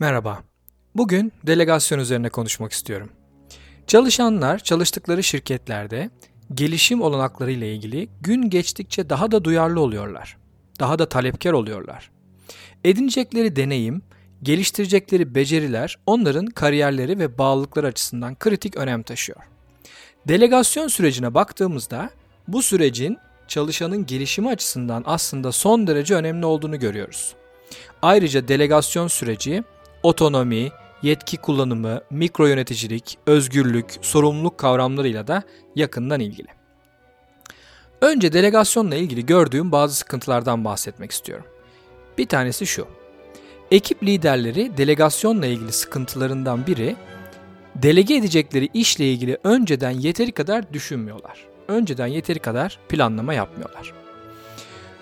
Merhaba. Bugün delegasyon üzerine konuşmak istiyorum. Çalışanlar çalıştıkları şirketlerde gelişim olanakları ile ilgili gün geçtikçe daha da duyarlı oluyorlar. Daha da talepkar oluyorlar. Edinecekleri deneyim, geliştirecekleri beceriler onların kariyerleri ve bağlılıkları açısından kritik önem taşıyor. Delegasyon sürecine baktığımızda bu sürecin çalışanın gelişimi açısından aslında son derece önemli olduğunu görüyoruz. Ayrıca delegasyon süreci otonomi, yetki kullanımı, mikro yöneticilik, özgürlük, sorumluluk kavramlarıyla da yakından ilgili. Önce delegasyonla ilgili gördüğüm bazı sıkıntılardan bahsetmek istiyorum. Bir tanesi şu. Ekip liderleri delegasyonla ilgili sıkıntılarından biri delege edecekleri işle ilgili önceden yeteri kadar düşünmüyorlar. Önceden yeteri kadar planlama yapmıyorlar.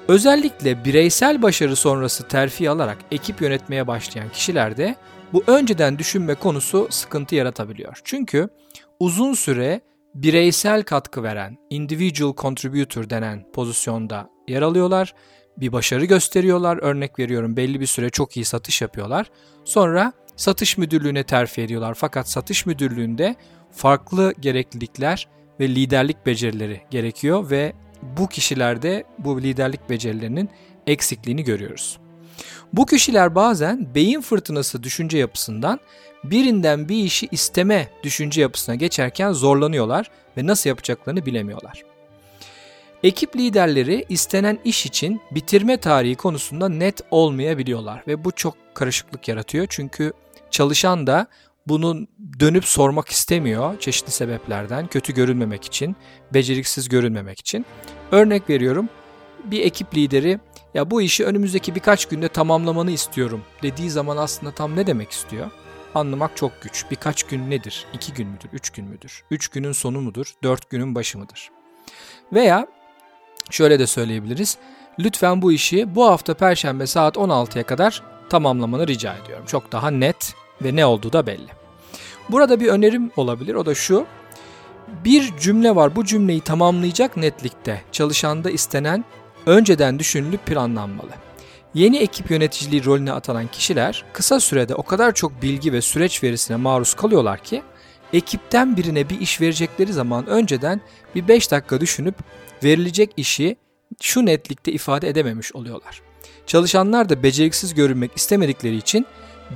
Özellikle bireysel başarı sonrası terfi alarak ekip yönetmeye başlayan kişilerde bu önceden düşünme konusu sıkıntı yaratabiliyor. Çünkü uzun süre bireysel katkı veren, individual contributor denen pozisyonda yer alıyorlar. Bir başarı gösteriyorlar. Örnek veriyorum belli bir süre çok iyi satış yapıyorlar. Sonra satış müdürlüğüne terfi ediyorlar. Fakat satış müdürlüğünde farklı gereklilikler ve liderlik becerileri gerekiyor ve bu kişilerde bu liderlik becerilerinin eksikliğini görüyoruz. Bu kişiler bazen beyin fırtınası düşünce yapısından birinden bir işi isteme düşünce yapısına geçerken zorlanıyorlar ve nasıl yapacaklarını bilemiyorlar. Ekip liderleri istenen iş için bitirme tarihi konusunda net olmayabiliyorlar ve bu çok karışıklık yaratıyor çünkü çalışan da bunu dönüp sormak istemiyor çeşitli sebeplerden kötü görünmemek için, beceriksiz görünmemek için. Örnek veriyorum bir ekip lideri ya bu işi önümüzdeki birkaç günde tamamlamanı istiyorum dediği zaman aslında tam ne demek istiyor? Anlamak çok güç. Birkaç gün nedir? İki gün müdür? Üç gün müdür? Üç günün sonu mudur? Dört günün başı mıdır? Veya şöyle de söyleyebiliriz. Lütfen bu işi bu hafta Perşembe saat 16'ya kadar tamamlamanı rica ediyorum. Çok daha net ve ne olduğu da belli. Burada bir önerim olabilir. O da şu. Bir cümle var. Bu cümleyi tamamlayacak netlikte çalışanda istenen önceden düşünülüp planlanmalı. Yeni ekip yöneticiliği rolüne atanan kişiler kısa sürede o kadar çok bilgi ve süreç verisine maruz kalıyorlar ki ekipten birine bir iş verecekleri zaman önceden bir 5 dakika düşünüp verilecek işi şu netlikte ifade edememiş oluyorlar. Çalışanlar da beceriksiz görünmek istemedikleri için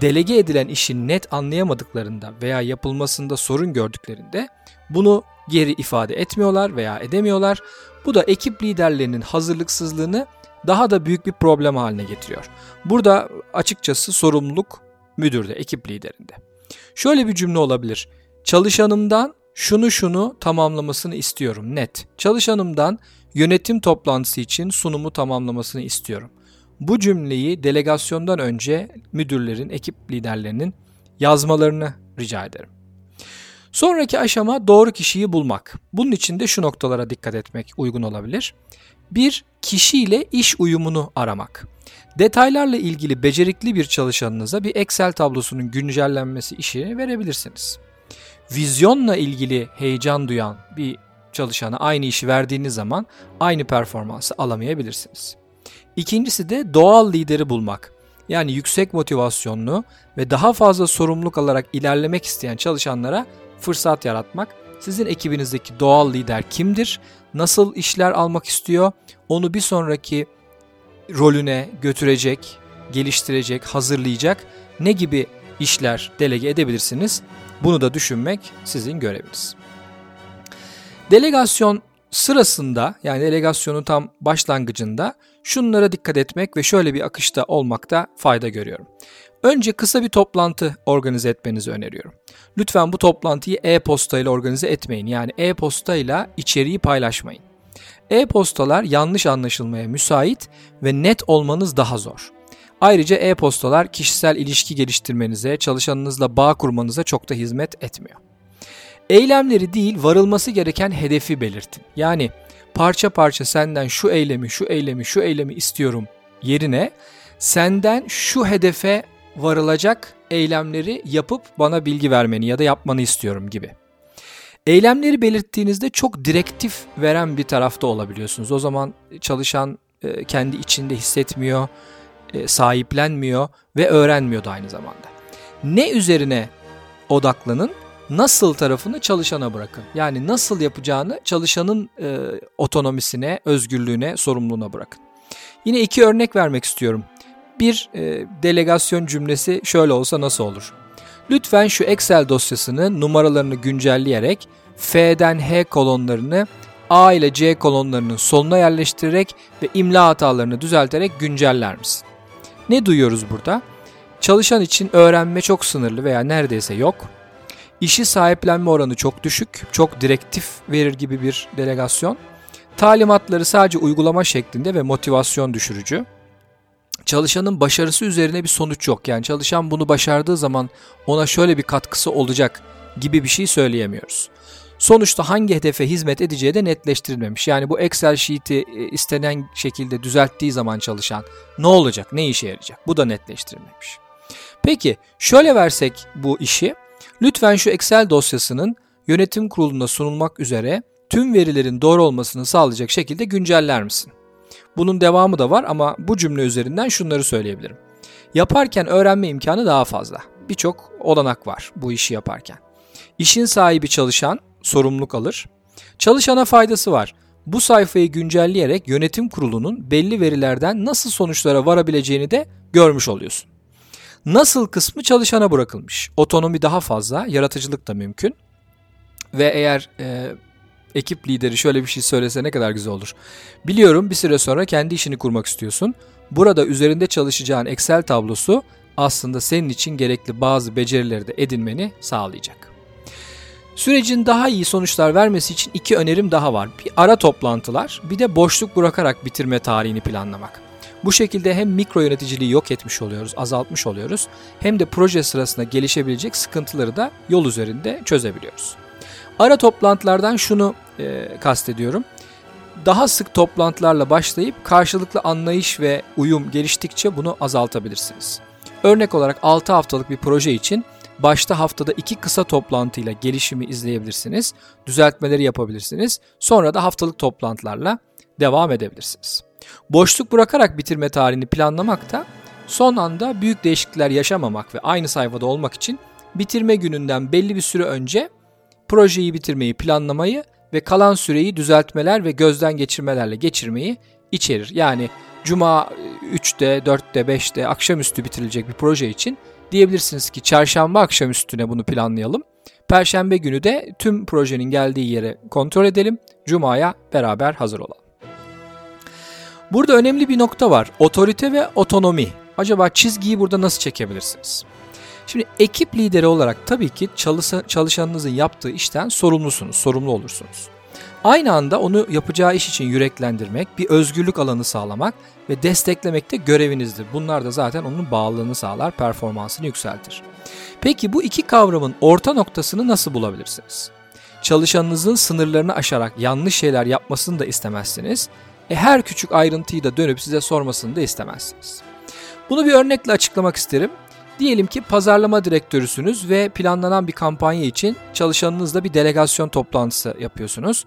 delege edilen işi net anlayamadıklarında veya yapılmasında sorun gördüklerinde bunu geri ifade etmiyorlar veya edemiyorlar. Bu da ekip liderlerinin hazırlıksızlığını daha da büyük bir problem haline getiriyor. Burada açıkçası sorumluluk müdürde, ekip liderinde. Şöyle bir cümle olabilir. Çalışanımdan şunu şunu tamamlamasını istiyorum net. Çalışanımdan yönetim toplantısı için sunumu tamamlamasını istiyorum. Bu cümleyi delegasyondan önce müdürlerin, ekip liderlerinin yazmalarını rica ederim. Sonraki aşama doğru kişiyi bulmak. Bunun için de şu noktalara dikkat etmek uygun olabilir. Bir, kişiyle iş uyumunu aramak. Detaylarla ilgili becerikli bir çalışanınıza bir Excel tablosunun güncellenmesi işini verebilirsiniz. Vizyonla ilgili heyecan duyan bir çalışana aynı işi verdiğiniz zaman aynı performansı alamayabilirsiniz. İkincisi de doğal lideri bulmak. Yani yüksek motivasyonlu ve daha fazla sorumluluk alarak ilerlemek isteyen çalışanlara fırsat yaratmak. Sizin ekibinizdeki doğal lider kimdir? Nasıl işler almak istiyor? Onu bir sonraki rolüne götürecek, geliştirecek, hazırlayacak ne gibi işler delege edebilirsiniz? Bunu da düşünmek sizin göreviniz. Delegasyon sırasında yani delegasyonun tam başlangıcında şunlara dikkat etmek ve şöyle bir akışta olmakta fayda görüyorum. Önce kısa bir toplantı organize etmenizi öneriyorum. Lütfen bu toplantıyı e-posta ile organize etmeyin. Yani e-posta ile içeriği paylaşmayın. E-postalar yanlış anlaşılmaya müsait ve net olmanız daha zor. Ayrıca e-postalar kişisel ilişki geliştirmenize, çalışanınızla bağ kurmanıza çok da hizmet etmiyor. Eylemleri değil, varılması gereken hedefi belirtin. Yani parça parça senden şu eylemi, şu eylemi, şu eylemi istiyorum yerine senden şu hedefe varılacak eylemleri yapıp bana bilgi vermeni ya da yapmanı istiyorum gibi. Eylemleri belirttiğinizde çok direktif veren bir tarafta olabiliyorsunuz. O zaman çalışan kendi içinde hissetmiyor, sahiplenmiyor ve öğrenmiyor da aynı zamanda. Ne üzerine odaklanın, nasıl tarafını çalışana bırakın. Yani nasıl yapacağını çalışanın e, otonomisine, özgürlüğüne, sorumluluğuna bırakın. Yine iki örnek vermek istiyorum. Bir e, delegasyon cümlesi şöyle olsa nasıl olur? Lütfen şu Excel dosyasını numaralarını güncelleyerek F'den H kolonlarını A ile C kolonlarının sonuna yerleştirerek ve imla hatalarını düzelterek günceller misin? Ne duyuyoruz burada? Çalışan için öğrenme çok sınırlı veya neredeyse yok. İşi sahiplenme oranı çok düşük, çok direktif verir gibi bir delegasyon. Talimatları sadece uygulama şeklinde ve motivasyon düşürücü. Çalışanın başarısı üzerine bir sonuç yok. Yani çalışan bunu başardığı zaman ona şöyle bir katkısı olacak gibi bir şey söyleyemiyoruz. Sonuçta hangi hedefe hizmet edeceği de netleştirilmemiş. Yani bu Excel sheet'i e, istenen şekilde düzelttiği zaman çalışan ne olacak, ne işe yarayacak? Bu da netleştirilmemiş. Peki şöyle versek bu işi. Lütfen şu Excel dosyasının yönetim kurulunda sunulmak üzere tüm verilerin doğru olmasını sağlayacak şekilde günceller misin? Bunun devamı da var ama bu cümle üzerinden şunları söyleyebilirim. Yaparken öğrenme imkanı daha fazla. Birçok olanak var bu işi yaparken. İşin sahibi çalışan sorumluluk alır. Çalışana faydası var. Bu sayfayı güncelleyerek yönetim kurulunun belli verilerden nasıl sonuçlara varabileceğini de görmüş oluyorsun. Nasıl kısmı çalışana bırakılmış. Otonomi daha fazla, yaratıcılık da mümkün. Ve eğer e, ekip lideri şöyle bir şey söylese ne kadar güzel olur. Biliyorum bir süre sonra kendi işini kurmak istiyorsun. Burada üzerinde çalışacağın Excel tablosu aslında senin için gerekli bazı becerileri de edinmeni sağlayacak. Sürecin daha iyi sonuçlar vermesi için iki önerim daha var. Bir ara toplantılar, bir de boşluk bırakarak bitirme tarihini planlamak. Bu şekilde hem mikro yöneticiliği yok etmiş oluyoruz, azaltmış oluyoruz. Hem de proje sırasında gelişebilecek sıkıntıları da yol üzerinde çözebiliyoruz. Ara toplantılardan şunu e, kastediyorum. Daha sık toplantılarla başlayıp karşılıklı anlayış ve uyum geliştikçe bunu azaltabilirsiniz. Örnek olarak 6 haftalık bir proje için başta haftada 2 kısa toplantıyla gelişimi izleyebilirsiniz, düzeltmeleri yapabilirsiniz. Sonra da haftalık toplantılarla devam edebilirsiniz. Boşluk bırakarak bitirme tarihini planlamak da son anda büyük değişiklikler yaşamamak ve aynı sayfada olmak için bitirme gününden belli bir süre önce projeyi bitirmeyi planlamayı ve kalan süreyi düzeltmeler ve gözden geçirmelerle geçirmeyi içerir. Yani cuma 3'te, 4'te, 5'te akşamüstü bitirilecek bir proje için diyebilirsiniz ki çarşamba akşamüstüne bunu planlayalım. Perşembe günü de tüm projenin geldiği yere kontrol edelim. Cuma'ya beraber hazır olalım. Burada önemli bir nokta var. Otorite ve otonomi. Acaba çizgiyi burada nasıl çekebilirsiniz? Şimdi ekip lideri olarak tabii ki çalışanınızın yaptığı işten sorumlusunuz, sorumlu olursunuz. Aynı anda onu yapacağı iş için yüreklendirmek, bir özgürlük alanı sağlamak ve desteklemek de görevinizdir. Bunlar da zaten onun bağlılığını sağlar, performansını yükseltir. Peki bu iki kavramın orta noktasını nasıl bulabilirsiniz? Çalışanınızın sınırlarını aşarak yanlış şeyler yapmasını da istemezsiniz. E her küçük ayrıntıyı da dönüp size sormasını da istemezsiniz. Bunu bir örnekle açıklamak isterim. Diyelim ki pazarlama direktörüsünüz ve planlanan bir kampanya için çalışanınızla bir delegasyon toplantısı yapıyorsunuz.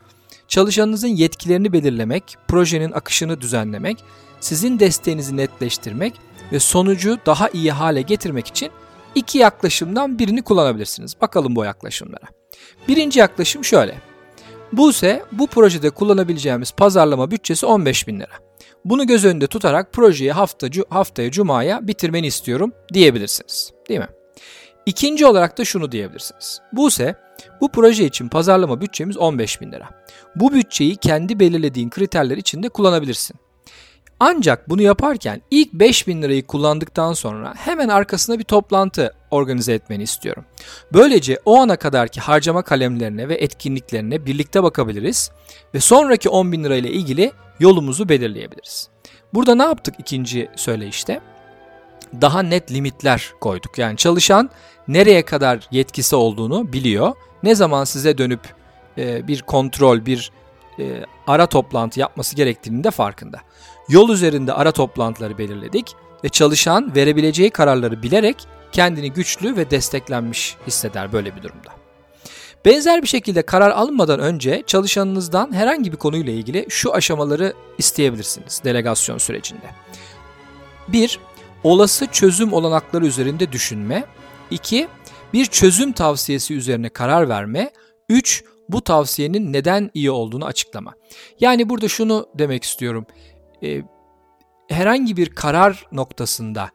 Çalışanınızın yetkilerini belirlemek, projenin akışını düzenlemek, sizin desteğinizi netleştirmek ve sonucu daha iyi hale getirmek için iki yaklaşımdan birini kullanabilirsiniz. Bakalım bu yaklaşımlara. Birinci yaklaşım şöyle. Buse bu projede kullanabileceğimiz pazarlama bütçesi 15 bin lira. Bunu göz önünde tutarak projeyi hafta, haftaya cumaya bitirmeni istiyorum diyebilirsiniz. Değil mi? İkinci olarak da şunu diyebilirsiniz. Buse bu proje için pazarlama bütçemiz 15 bin lira. Bu bütçeyi kendi belirlediğin kriterler içinde kullanabilirsin. Ancak bunu yaparken ilk 5000 lirayı kullandıktan sonra hemen arkasına bir toplantı organize etmeni istiyorum. Böylece o ana kadarki harcama kalemlerine ve etkinliklerine birlikte bakabiliriz ve sonraki 10 bin lirayla ilgili yolumuzu belirleyebiliriz. Burada ne yaptık ikinci söyleyişte? Daha net limitler koyduk. Yani çalışan nereye kadar yetkisi olduğunu biliyor. Ne zaman size dönüp e, bir kontrol, bir e, ara toplantı yapması gerektiğinin de farkında. Yol üzerinde ara toplantıları belirledik ve çalışan verebileceği kararları bilerek kendini güçlü ve desteklenmiş hisseder böyle bir durumda. Benzer bir şekilde karar alınmadan önce çalışanınızdan herhangi bir konuyla ilgili şu aşamaları isteyebilirsiniz delegasyon sürecinde. 1. olası çözüm olanakları üzerinde düşünme. 2. Bir çözüm tavsiyesi üzerine karar verme. 3. Bu tavsiyenin neden iyi olduğunu açıklama. Yani burada şunu demek istiyorum. Ee, herhangi bir karar noktasında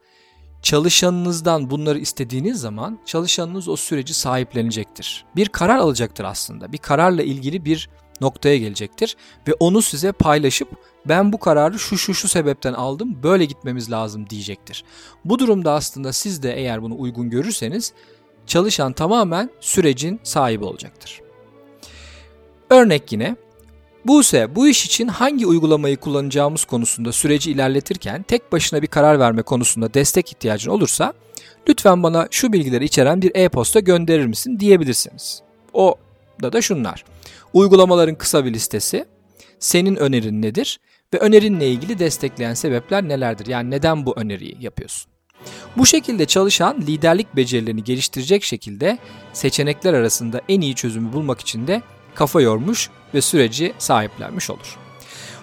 çalışanınızdan bunları istediğiniz zaman çalışanınız o süreci sahiplenecektir. Bir karar alacaktır aslında. Bir kararla ilgili bir noktaya gelecektir ve onu size paylaşıp ben bu kararı şu şu şu sebepten aldım böyle gitmemiz lazım diyecektir. Bu durumda aslında siz de eğer bunu uygun görürseniz çalışan tamamen sürecin sahibi olacaktır. Örnek yine Buse bu iş için hangi uygulamayı kullanacağımız konusunda süreci ilerletirken tek başına bir karar verme konusunda destek ihtiyacın olursa lütfen bana şu bilgileri içeren bir e-posta gönderir misin diyebilirsiniz. O da da şunlar. Uygulamaların kısa bir listesi, senin önerin nedir ve önerinle ilgili destekleyen sebepler nelerdir? Yani neden bu öneriyi yapıyorsun? Bu şekilde çalışan liderlik becerilerini geliştirecek şekilde seçenekler arasında en iyi çözümü bulmak için de kafa yormuş ve süreci sahiplenmiş olur.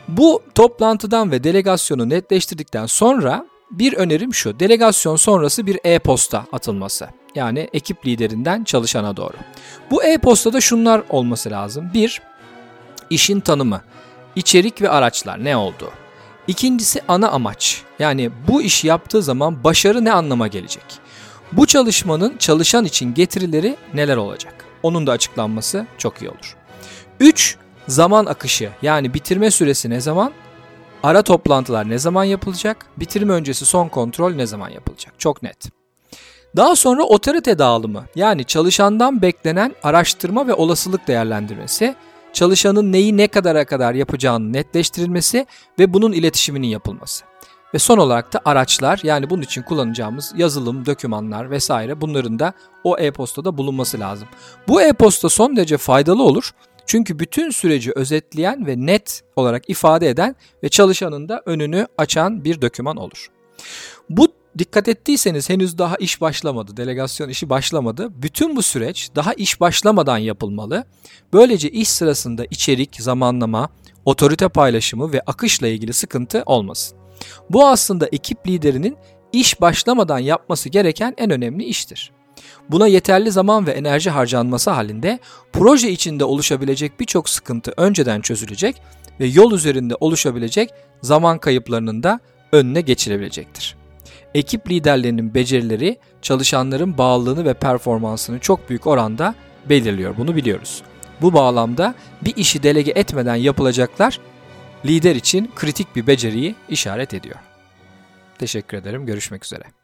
Bu toplantıdan ve delegasyonu netleştirdikten sonra bir önerim şu. Delegasyon sonrası bir e-posta atılması. Yani ekip liderinden çalışana doğru. Bu e-postada şunlar olması lazım. Bir, işin tanımı, içerik ve araçlar ne oldu? İkincisi ana amaç. Yani bu işi yaptığı zaman başarı ne anlama gelecek? Bu çalışmanın çalışan için getirileri neler olacak? Onun da açıklanması çok iyi olur. 3. Zaman akışı yani bitirme süresi ne zaman? Ara toplantılar ne zaman yapılacak? Bitirme öncesi son kontrol ne zaman yapılacak? Çok net. Daha sonra otorite dağılımı yani çalışandan beklenen araştırma ve olasılık değerlendirmesi, çalışanın neyi ne kadara kadar yapacağını netleştirilmesi ve bunun iletişiminin yapılması. Ve son olarak da araçlar yani bunun için kullanacağımız yazılım, dokümanlar vesaire bunların da o e-postada bulunması lazım. Bu e-posta son derece faydalı olur. Çünkü bütün süreci özetleyen ve net olarak ifade eden ve çalışanın da önünü açan bir doküman olur. Bu dikkat ettiyseniz henüz daha iş başlamadı, delegasyon işi başlamadı. Bütün bu süreç daha iş başlamadan yapılmalı. Böylece iş sırasında içerik, zamanlama, otorite paylaşımı ve akışla ilgili sıkıntı olmasın. Bu aslında ekip liderinin iş başlamadan yapması gereken en önemli iştir. Buna yeterli zaman ve enerji harcanması halinde proje içinde oluşabilecek birçok sıkıntı önceden çözülecek ve yol üzerinde oluşabilecek zaman kayıplarının da önüne geçilebilecektir. Ekip liderlerinin becerileri çalışanların bağlılığını ve performansını çok büyük oranda belirliyor. Bunu biliyoruz. Bu bağlamda bir işi delege etmeden yapılacaklar lider için kritik bir beceriyi işaret ediyor. Teşekkür ederim. Görüşmek üzere.